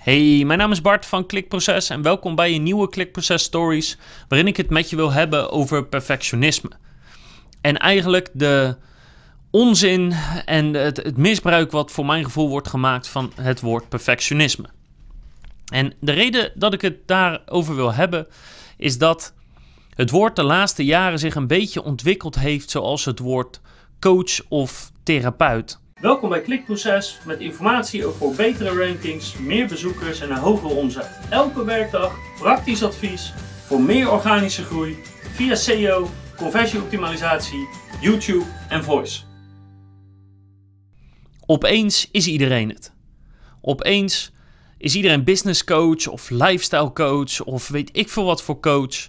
Hey, mijn naam is Bart van Klikproces en welkom bij een nieuwe Klikproces Stories, waarin ik het met je wil hebben over perfectionisme. En eigenlijk de onzin en het, het misbruik wat voor mijn gevoel wordt gemaakt van het woord perfectionisme. En de reden dat ik het daarover wil hebben, is dat het woord de laatste jaren zich een beetje ontwikkeld heeft zoals het woord coach of therapeut. Welkom bij Klikproces met informatie over betere rankings, meer bezoekers en een hogere omzet. Elke werkdag praktisch advies voor meer organische groei via SEO, conversieoptimalisatie, YouTube en voice. Opeens is iedereen het. Opeens is iedereen business coach of lifestyle coach of weet ik veel wat voor coach.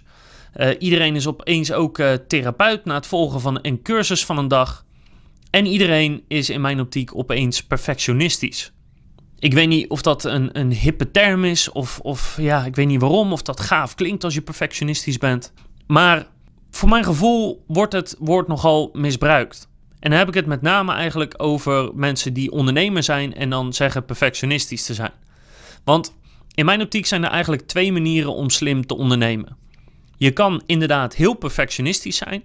Uh, iedereen is opeens ook uh, therapeut na het volgen van een cursus van een dag. En iedereen is in mijn optiek opeens perfectionistisch. Ik weet niet of dat een, een hippe term is, of, of ja, ik weet niet waarom, of dat gaaf klinkt als je perfectionistisch bent. Maar voor mijn gevoel wordt het woord nogal misbruikt. En dan heb ik het met name eigenlijk over mensen die ondernemer zijn en dan zeggen perfectionistisch te zijn. Want in mijn optiek zijn er eigenlijk twee manieren om slim te ondernemen. Je kan inderdaad heel perfectionistisch zijn.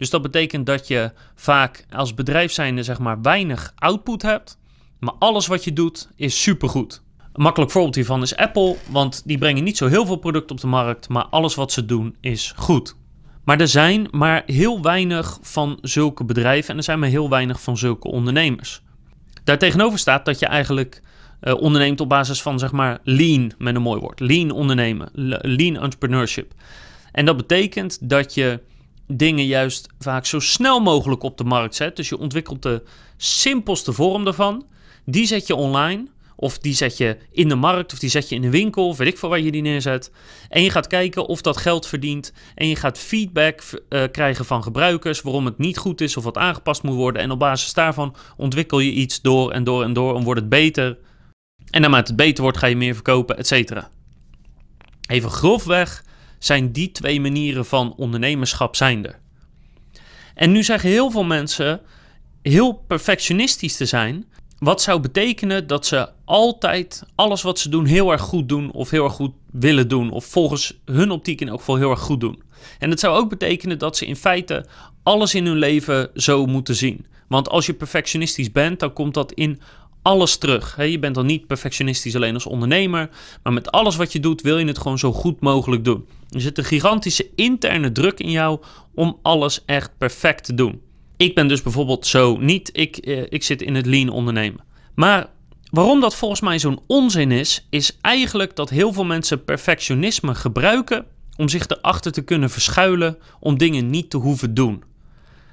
Dus dat betekent dat je vaak als bedrijf zijnde zeg maar weinig output hebt. Maar alles wat je doet is supergoed. Een makkelijk voorbeeld hiervan is Apple, want die brengen niet zo heel veel producten op de markt, maar alles wat ze doen is goed. Maar er zijn maar heel weinig van zulke bedrijven en er zijn maar heel weinig van zulke ondernemers. Daartegenover staat dat je eigenlijk uh, onderneemt op basis van zeg maar lean, met een mooi woord. Lean ondernemen, lean entrepreneurship. En dat betekent dat je dingen juist vaak zo snel mogelijk op de markt zet. Dus je ontwikkelt de simpelste vorm daarvan. Die zet je online. Of die zet je in de markt, of die zet je in de winkel, of weet ik veel waar je die neerzet. En je gaat kijken of dat geld verdient. En je gaat feedback uh, krijgen van gebruikers waarom het niet goed is of wat aangepast moet worden. En op basis daarvan ontwikkel je iets door en door en door en wordt het beter. En naarmate het beter wordt, ga je meer verkopen, et cetera. Even grofweg zijn die twee manieren van ondernemerschap zijn er. En nu zeggen heel veel mensen heel perfectionistisch te zijn. Wat zou betekenen dat ze altijd alles wat ze doen heel erg goed doen of heel erg goed willen doen of volgens hun optiek in elk geval heel erg goed doen. En het zou ook betekenen dat ze in feite alles in hun leven zo moeten zien. Want als je perfectionistisch bent, dan komt dat in alles terug. Je bent dan niet perfectionistisch alleen als ondernemer, maar met alles wat je doet wil je het gewoon zo goed mogelijk doen. Er zit een gigantische interne druk in jou om alles echt perfect te doen. Ik ben dus bijvoorbeeld zo niet. Ik, eh, ik zit in het lean ondernemen. Maar waarom dat volgens mij zo'n onzin is, is eigenlijk dat heel veel mensen perfectionisme gebruiken om zich erachter te kunnen verschuilen om dingen niet te hoeven doen.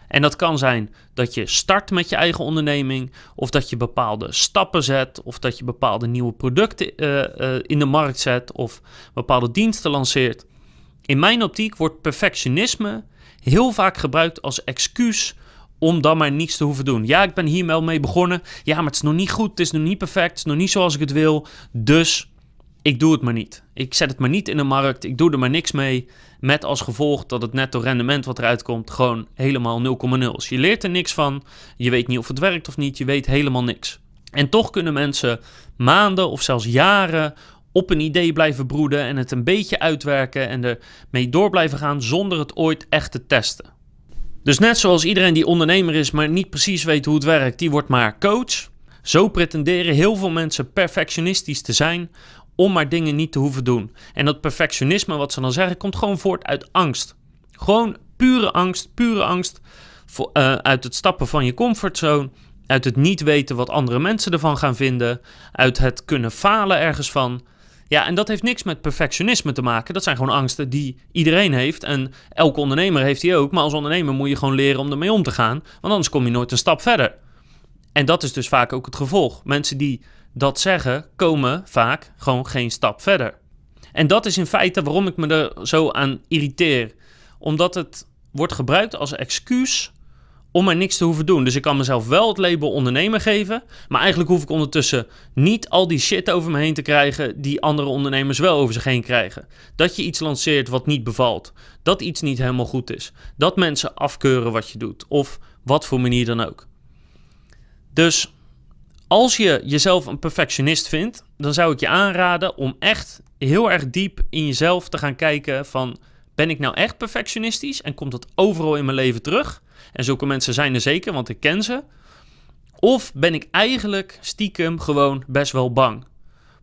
En dat kan zijn dat je start met je eigen onderneming, of dat je bepaalde stappen zet, of dat je bepaalde nieuwe producten uh, uh, in de markt zet, of bepaalde diensten lanceert. In mijn optiek wordt perfectionisme heel vaak gebruikt als excuus om dan maar niets te hoeven doen. Ja, ik ben hier wel mee begonnen. Ja, maar het is nog niet goed, het is nog niet perfect, het is nog niet zoals ik het wil. Dus ik doe het maar niet. Ik zet het maar niet in de markt, ik doe er maar niks mee. Met als gevolg dat het netto rendement wat eruit komt gewoon helemaal 0,0 is. Je leert er niks van, je weet niet of het werkt of niet, je weet helemaal niks. En toch kunnen mensen maanden of zelfs jaren op een idee blijven broeden en het een beetje uitwerken en ermee door blijven gaan zonder het ooit echt te testen. Dus net zoals iedereen die ondernemer is, maar niet precies weet hoe het werkt, die wordt maar coach. Zo pretenderen heel veel mensen perfectionistisch te zijn om maar dingen niet te hoeven doen. En dat perfectionisme, wat ze dan zeggen, komt gewoon voort uit angst. Gewoon pure angst, pure angst voor, uh, uit het stappen van je comfortzone, uit het niet weten wat andere mensen ervan gaan vinden, uit het kunnen falen ergens van. Ja, en dat heeft niks met perfectionisme te maken. Dat zijn gewoon angsten die iedereen heeft. En elke ondernemer heeft die ook. Maar als ondernemer moet je gewoon leren om ermee om te gaan. Want anders kom je nooit een stap verder. En dat is dus vaak ook het gevolg. Mensen die dat zeggen, komen vaak gewoon geen stap verder. En dat is in feite waarom ik me er zo aan irriteer. Omdat het wordt gebruikt als excuus om maar niks te hoeven doen. Dus ik kan mezelf wel het label ondernemer geven, maar eigenlijk hoef ik ondertussen niet al die shit over me heen te krijgen die andere ondernemers wel over zich heen krijgen. Dat je iets lanceert wat niet bevalt, dat iets niet helemaal goed is, dat mensen afkeuren wat je doet of wat voor manier dan ook. Dus Als je jezelf een perfectionist vindt, dan zou ik je aanraden om echt heel erg diep in jezelf te gaan kijken van ben ik nou echt perfectionistisch en komt dat overal in mijn leven terug? En zulke mensen zijn er zeker, want ik ken ze. Of ben ik eigenlijk stiekem gewoon best wel bang?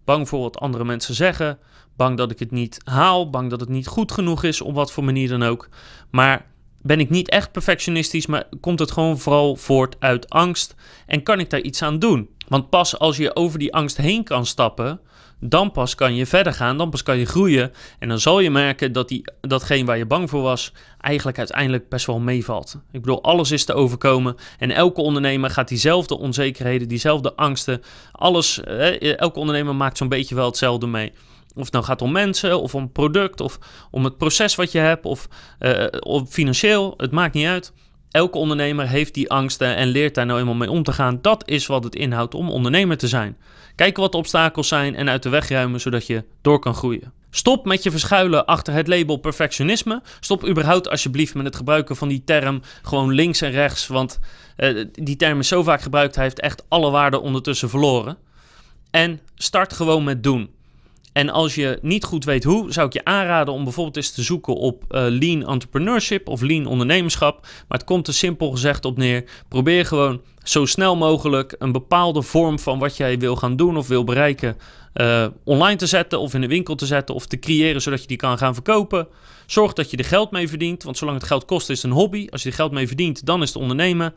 Bang voor wat andere mensen zeggen, bang dat ik het niet haal, bang dat het niet goed genoeg is, op wat voor manier dan ook. Maar ben ik niet echt perfectionistisch, maar komt het gewoon vooral voort uit angst en kan ik daar iets aan doen? Want pas als je over die angst heen kan stappen, dan pas kan je verder gaan, dan pas kan je groeien. En dan zal je merken dat die, datgene waar je bang voor was, eigenlijk uiteindelijk best wel meevalt. Ik bedoel, alles is te overkomen. En elke ondernemer gaat diezelfde onzekerheden, diezelfde angsten, alles, elke ondernemer maakt zo'n beetje wel hetzelfde mee. Of het nou gaat om mensen, of om product, of om het proces wat je hebt, of, uh, of financieel, het maakt niet uit. Elke ondernemer heeft die angsten en leert daar nou eenmaal mee om te gaan. Dat is wat het inhoudt om ondernemer te zijn. Kijken wat de obstakels zijn en uit de weg ruimen zodat je door kan groeien. Stop met je verschuilen achter het label perfectionisme. Stop überhaupt alsjeblieft met het gebruiken van die term gewoon links en rechts. Want uh, die term is zo vaak gebruikt, hij heeft echt alle waarde ondertussen verloren. En start gewoon met doen. En als je niet goed weet hoe, zou ik je aanraden om bijvoorbeeld eens te zoeken op uh, lean entrepreneurship of lean ondernemerschap. Maar het komt er simpel gezegd op neer. Probeer gewoon zo snel mogelijk een bepaalde vorm van wat jij wil gaan doen of wil bereiken uh, online te zetten of in de winkel te zetten of te creëren zodat je die kan gaan verkopen. Zorg dat je er geld mee verdient, want zolang het geld kost is het een hobby. Als je er geld mee verdient, dan is het ondernemen.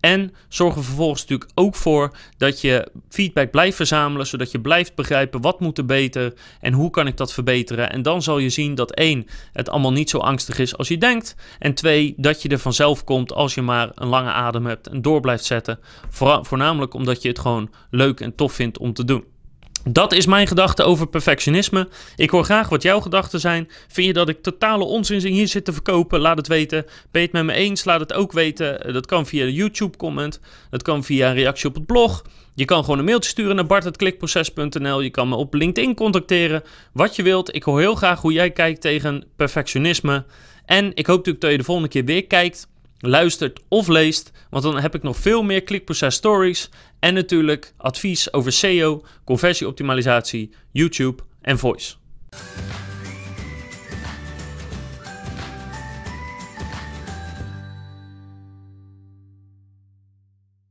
En zorg er vervolgens natuurlijk ook voor dat je feedback blijft verzamelen, zodat je blijft begrijpen wat moet er beter en hoe kan ik dat verbeteren. En dan zal je zien dat één, het allemaal niet zo angstig is als je denkt. En twee, dat je er vanzelf komt als je maar een lange adem hebt en door blijft zetten. voornamelijk omdat je het gewoon leuk en tof vindt om te doen. Dat is mijn gedachte over perfectionisme. Ik hoor graag wat jouw gedachten zijn. Vind je dat ik totale onzin hier zit te verkopen? Laat het weten. Ben je het met me eens? Laat het ook weten. Dat kan via de YouTube comment. Dat kan via een reactie op het blog. Je kan gewoon een mailtje sturen naar bart.klikproces.nl. Je kan me op LinkedIn contacteren. Wat je wilt. Ik hoor heel graag hoe jij kijkt tegen perfectionisme. En ik hoop natuurlijk dat je de volgende keer weer kijkt luistert of leest, want dan heb ik nog veel meer klikproces stories en natuurlijk advies over SEO, conversieoptimalisatie, YouTube en voice.